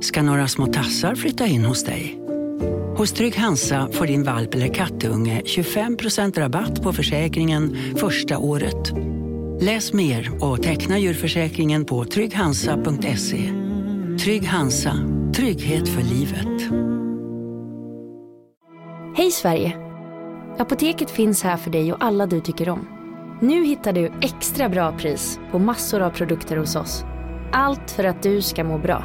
Ska några små tassar flytta in hos dig? Hos Trygg Hansa får din valp eller kattunge 25% rabatt på försäkringen första året. Läs mer och teckna djurförsäkringen på trygghansa.se. Trygg Hansa, trygghet för livet. Hej Sverige! Apoteket finns här för dig och alla du tycker om. Nu hittar du extra bra pris på massor av produkter hos oss. Allt för att du ska må bra.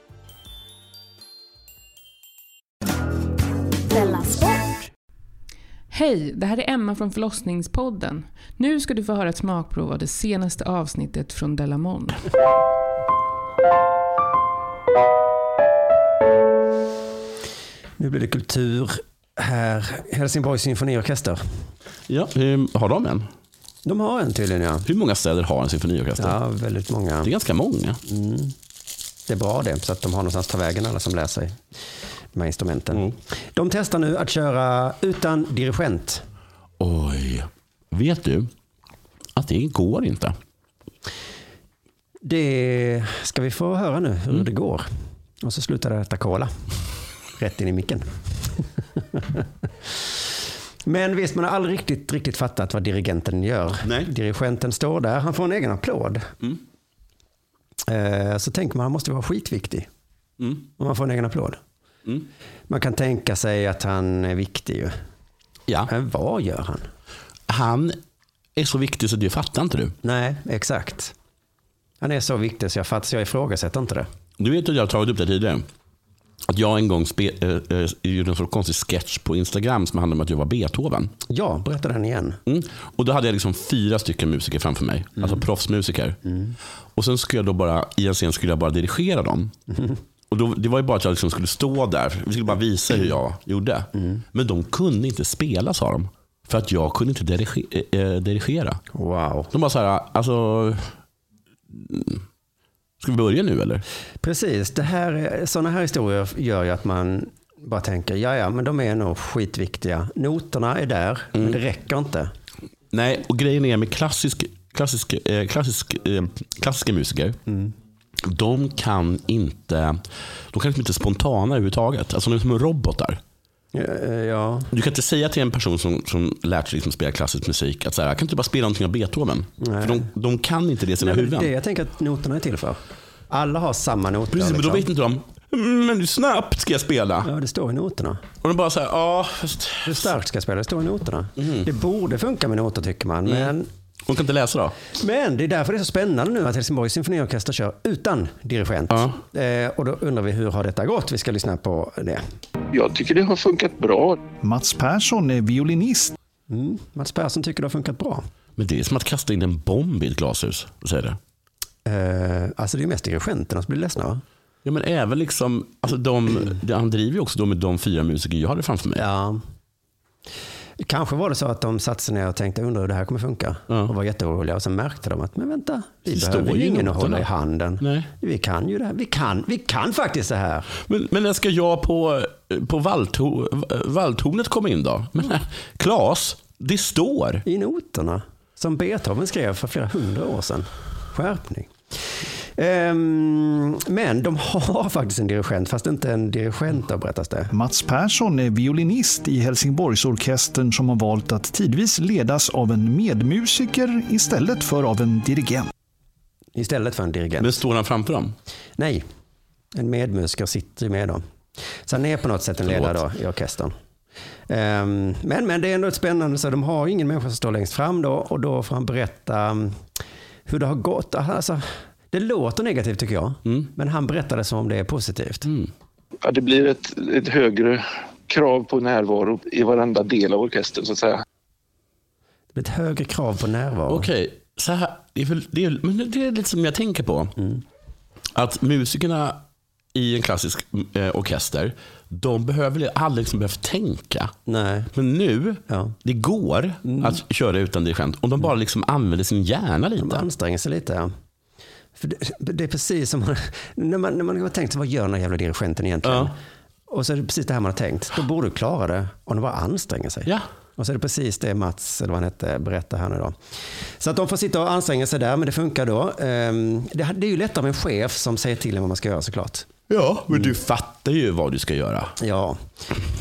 Hej, det här är Emma från förlossningspodden. Nu ska du få höra ett smakprov av det senaste avsnittet från Delamon. Nu blir det kultur här. Helsingborgs symfoniorkester. Ja, har de en? De har en tydligen ja. Hur många städer har en symfoniorkester? Ja, väldigt många. Det är ganska många. Det är bra det, så att de har någonstans att ta vägen alla som lär sig de här instrumenten. Mm. De testar nu att köra utan dirigent. Oj, vet du att det går inte? Det ska vi få höra nu hur det går. Och så slutar det äta cola. Rätt in i micken. Men visst, man har aldrig riktigt, riktigt fattat vad dirigenten gör. Nej. Dirigenten står där, han får en egen applåd. Mm. Eh, Så tänker man, han måste vara skitviktig. Mm. Om man får en egen applåd. Mm. Man kan tänka sig att han är viktig ju. Ja, Men vad gör han? han är så viktig så det fattar inte du. Nej, exakt. Han är så viktig så jag fattar, så jag ifrågasätter inte det. Du vet att jag har tagit upp det tidigare. Att jag en gång spe, äh, äh, gjorde en så konstig sketch på Instagram som handlade om att jag var Beethoven. Ja, berätta den igen. Mm. Och då hade jag liksom fyra stycken musiker framför mig. Alltså proffsmusiker. Och sen skulle jag då bara, i en scen skulle jag bara dirigera dem. Och då, det var ju bara att jag liksom skulle stå där. Vi skulle bara visa hur jag gjorde. Men de kunde inte spela sa de. För att jag kunde inte dirige, äh, dirigera. Wow. De bara så här, alltså. mm, Ska vi börja nu eller? Precis, det här, sådana här historier gör ju att man bara tänker, ja ja, men de är nog skitviktiga. Noterna är där, men det räcker inte. Nej, och grejen är med klassisk, klassisk, eh, klassisk, eh, klassiska musiker. De kan inte de kan liksom inte spontana överhuvudtaget. Alltså de är som robotar. Eh, Ja, Du kan inte säga till en person som, som lärt sig liksom spela klassisk musik att så här, kan inte bara spela någonting av Beethoven? Nej. För de, de kan inte det i sina Nej, huvuden. det jag tänker att noterna är till för. Alla har samma noter. Precis, men då liksom. vet inte de, "Mm, men hur snabbt ska jag spela? Ja, det står i noterna. Och de bara så här, ja, fast Hur starkt ska jag spela? Det står i noterna. Mm. Det borde funka med noter tycker man. Men, de kan inte läsa då. men det är därför det är så spännande nu att Helsingborgs symfoniorkester kör utan dirigent. Ja. Eh, och då undrar vi hur har detta gått? Vi ska lyssna på det. Jag tycker det har funkat bra. Mats Persson är violinist. Mm. Mats Persson tycker det har funkat bra. Men det är som att kasta in en bomb i ett glashus. Säger det. Eh, alltså det är mest dirigenterna som blir ledsna va? Ja, men även liksom, alltså de, han driver ju också då med de fyra musiker jag hade framför mig. Ja. Kanske var det så att de satte sig ner och tänkte undra hur det här kommer funka. Ja. Och var jätteoroliga. Och sen märkte de att men vänta, vi Det behöver ju ingen att hålla i handen. Nej. Vi kan ju det här. Vi kan, vi kan faktiskt det här. Men, men när ska jag på, på valthor, valthornet komma in då? Men, Klas, det står. I noterna. Som Beethoven skrev för flera hundra år sedan. Skärpning. Ehm, men de har faktiskt en dirigent, fast inte en dirigent då berättas det. Mats Persson är violinist i Helsingborgsorkestern som har valt att tidvis ledas av en medmusiker istället för av en dirigent. Istället för en dirigent. Men står han framför dem? Nej, en medmusiker sitter ju med då. Så han är på något sätt en ledare då i orkestern. Ehm, men, men det är ändå ett spännande, så de har ingen människa som står längst fram då och då får han berätta um, hur det har gått. Alltså, det låter negativt tycker jag, men han berättar det som om det är positivt. Ja, det blir ett, ett högre krav på närvaro i varenda del av orkestern så att säga. Det blir ett högre krav på närvaro. Okej, så här, det, är väl, det, är, men det är lite som jag tänker på. Att musikerna i en klassisk eh, orkester, de behöver aldrig liksom behövt tänka. Nej. Men nu, Ja. det går att köra utan dirigent om de bara liksom använder sin hjärna De lite. anstränger sig lite. För det, det är precis som man, när man, när man har tänkt, vad gör den här jävla dirigenten egentligen? Ja. Och så är det precis det här man har tänkt. Då borde du klara det om du bara anstränger sig. Ja. Och så är det precis det Mats, eller vad han hette, berättar här nu då. Så att de får sitta och anstränga sig där, men det funkar då. Ehm, Det det är ju lättare med en chef som säger till en vad man ska göra såklart. Ja, men du fattar ju vad du ska göra. Ja,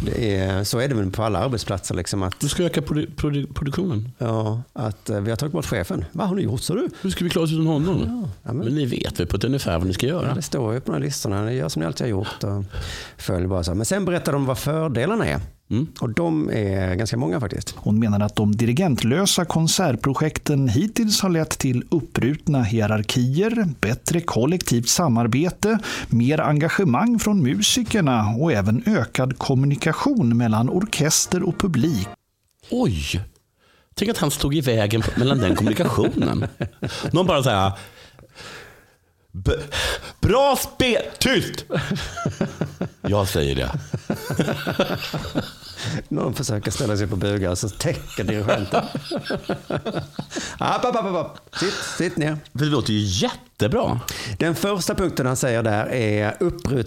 det är, så är det väl på alla arbetsplatser. Liksom att, Du ska öka produ- produ- produktionen. ja, att eh, vi har tagit bort chefen. Vad har ni gjort sa du? Hur ska vi klara oss utan honom? Ja, men- men ni vet väl på ett ungefär vad ni ska Ja, göra? det står ju på de här listorna. Ni gör som ni alltid har gjort. Och följ bara så. Men sen berättar de vad fördelarna är. Mm. Och de är ganska många faktiskt. Hon menar att de dirigentlösa konsertprojekten hittills har lett till uppbrutna hierarkier, bättre kollektivt samarbete, mer engagemang från musikerna och även ökad kommunikation mellan orkester och publik. Oj! Tänk att han stod i vägen mellan den kommunikationen. Någon bara så här. "B- Bra spel! Tyst! Jag säger det. Någon försöker ställa sig på bugar så täcker dirigenten. app, app, app, app. Sitt, sitt ner. Det låter ju jättebra. Den första punkten han säger där är uppbrut.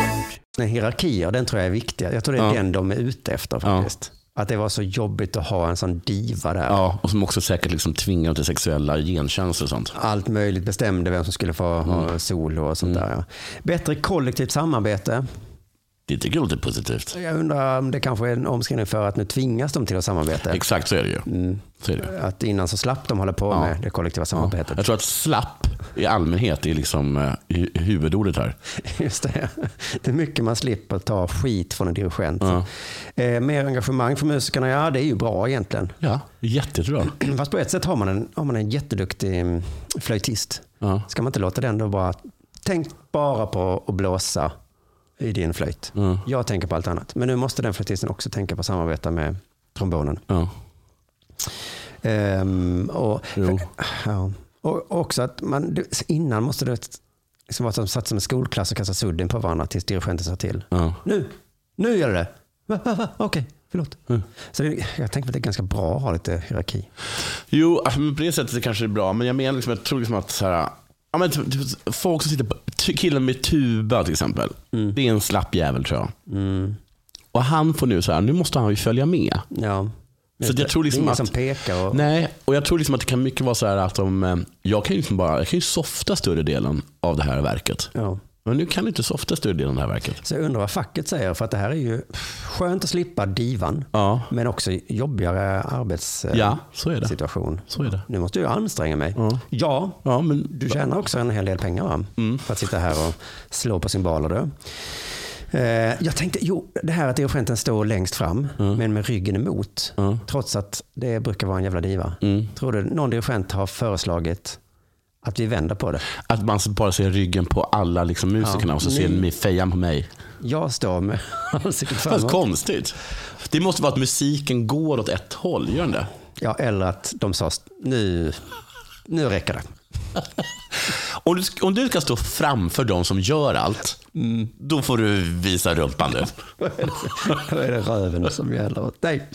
hierarkier, den tror jag är viktig. Jag tror det är Ja. den de är ute efter faktiskt. Att det var så jobbigt att ha en sån diva där. Ja, och som också säkert liksom tvingar till sexuella gentjänster och sånt. Allt möjligt bestämde vem som skulle få ha solo och sånt där. Ja. Bättre kollektivt samarbete. Det tycker jag låter positivt. Jag undrar om det kanske är en omskrivning för att nu tvingas de till att samarbeta. Exakt så är det ju. Så är det. Att innan så slapp de hålla på Ja. med det kollektiva samarbetet. Jag tror att slapp i allmänhet är liksom eh, hu- huvudordet här. Just det. Det är mycket man slipper ta skit från en dirigent. Ja. Eh, mer engagemang för musikerna, ja det är ju bra egentligen. Ja, jättebra. Fast på ett sätt har man en, har man en jätteduktig mm, flöjtist. Ja. Ska man inte låta den då bara, tänk bara på att blåsa i din flöjt. Ja. Jag tänker på allt annat. Men nu måste den flöjtisten också tänka på att samarbeta med trombonen. Ja. Ehm, och, Jo. ja. och också att man, det- innan måste det liksom vara som satt som en skolklass och kasta suddin på varandra tills dirigenten sa till. Ja. Nu, nu gör det det. Okej, förlåt. Så det, jag tänker att det är ganska bra att ha lite hierarki. Jo, alltså, på det sättet det kanske är bra. Men jag menar liksom, jag tror liksom att så här, ja, men, typ, typ, folk som sitter på, killen med tuba till exempel. Det är en slapp jävel tror jag. Mm. Och han får nu så här, nu måste han ju följa med. Ja. Så jag tror det är liksom ingen att, som pekar. Och, Nej, och jag tror liksom att det kan mycket vara så här att de, eh, jag kan ju liksom bara, jag kan ju softa större delen av det här verket. Ja. Men nu kan du inte softa delen av det här verket. Så jag undrar vad facket säger, för att det här är ju skönt att slippa divan, Ja, men också jobbigare arbetssituation. ja så är det. Så är det. Nu måste jag anstränga mig. Ja. Ja, Ja, men, du tjänar också en hel del pengar va? Mm. för att sitta här och slå på symboler. Du. Eh, jag tänkte, jo, det här att dirigenten står längst fram, men med ryggen emot, Ja. trots att det brukar vara en jävla diva. Mm. Tror du någon dirigent har föreslagit att vi vänder på det? Att man bara ser ryggen på alla liksom musikerna Ja, och så ser ni- fejan på mig. Jag står med ansiktet Fast framåt. konstigt. Det måste vara att musiken går åt ett håll, gör den det? Ja, eller att de sa, nu, nu räcker det. Om du, om du ska stå framför de som gör allt, då får du visa rumpan nu. Då är det röven som gäller dig.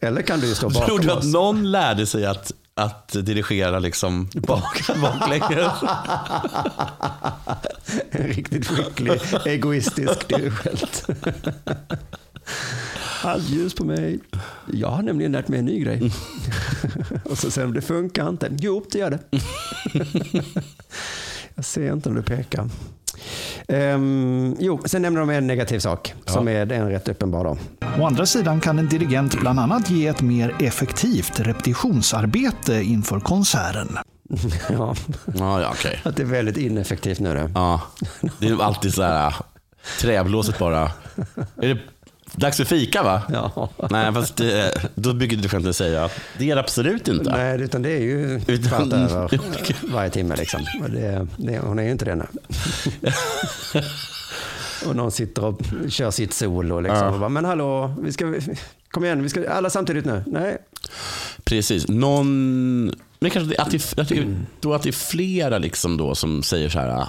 Eller kan du stå Tror bakom du att oss. någon lärde sig att att dirigera liksom bak, baklänges. En riktigt skicklig, egoistisk dirigent. Allt ljus på mig. Jag har nämligen lärt mig en ny grej. Och så säger de, det funkar inte. Jo, det gör det. Jag ser inte när du pekar. Um, jo, sen nämner de en negativ sak som är en rätt uppenbar. Då. Å andra sidan kan en dirigent bland annat ge ett mer effektivt repetitionsarbete inför konserten. ja, Ja, ja okej. att det är väldigt ineffektivt nu. Då. Ja, det är alltid så här, träblåset bara. Är det dags för fika va? Ja. Nej, fast det, då bygger dirigenten säga att det är det absolut inte. Nej, utan det är ju Utan- över varje timme. Liksom. Det, det, hon är ju inte det nu. och någon sitter och kör sitt solo. Liksom, Ja. och bara, men hallå, vi ska, kom igen, vi ska alla samtidigt nu. Nej, Precis. Någon, men kanske att det, att det, då att det är flera liksom då som säger så här.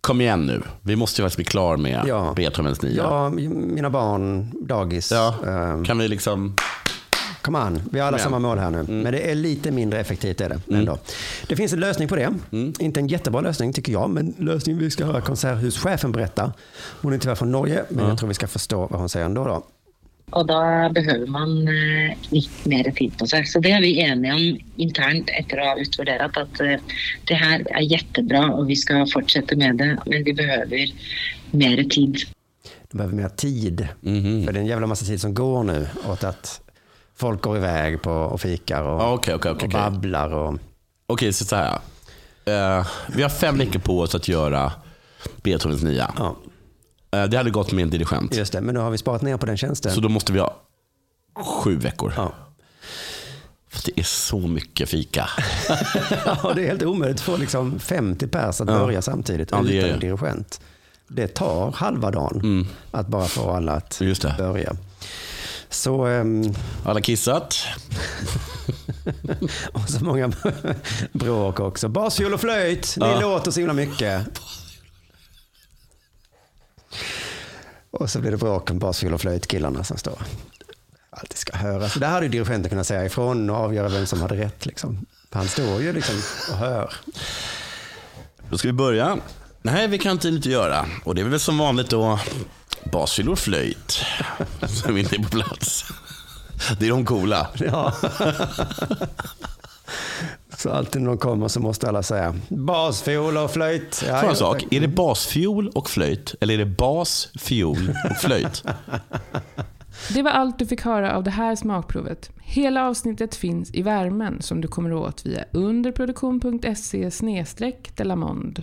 Kom igen nu, vi måste ju faktiskt bli klar med Ja. Beethovens nia. ja, mina barn, dagis. Ja. ehm, Kan vi liksom... Come on, vi har alla igen. samma mål här nu. Men det är lite mindre effektivt är det ändå. Det finns en lösning på det. Inte en jättebra lösning tycker jag, men lösningen vi ska höra konserthuschefen berätta. Hon är tyvärr från Norge, men jag tror vi ska förstå vad hon säger ändå. Då. Og da behøver man eh, litt mer tid på seg. Så det er vi enige om internt etter å ha utvurdert at eh, det her er jättebra og vi skal fortsette med det, men vi behøver mer tid. De behöver mer tid. För det är en jävla massa tid som går nu åt att folk går iväg på och fikar och, okej, okej, okej, och babblar. Och, Okej, så så här. Eh, vi har fem veckor på oss att göra Beethovens nia. ja, Eh, det hade gått med en dirigent. just det, men nu har vi sparat ner på den tjänsten. Så då måste vi ha sju veckor. Ja. För det är så mycket fika. ja, det är helt omöjligt att få liksom 50 pers att Ja. börja samtidigt Ja, är utan en dirigent. Det tar halva dagen att bara få alla att Just det. börja. Så, ehm, Alla kissat. och så många bråk också. Basfiol och flöjt, ni Ja. låter så himla mycket. Och så blir det bråk om basfiol och flöjtkillarna som står. Alltid ska höras. Där hade ju dirigenten kunnat säga ifrån och avgöra vem som hade rätt. Liksom. Han står ju liksom och hör. Då ska vi börja. Nej, vi kan inte göra. Och det är väl som vanligt då basfiol och flöjt som inte är på plats. Det är de coola. Ja. Så alltid när de kommer så måste alla säga basfiol och flöjt. Ja, Får en sak, är det basfiol och flöjt eller är det bas, fiol och flöjt? Det var allt du fick höra av det här smakprovet. Hela avsnittet finns i värmen som du kommer åt via underproduktion.se delamond.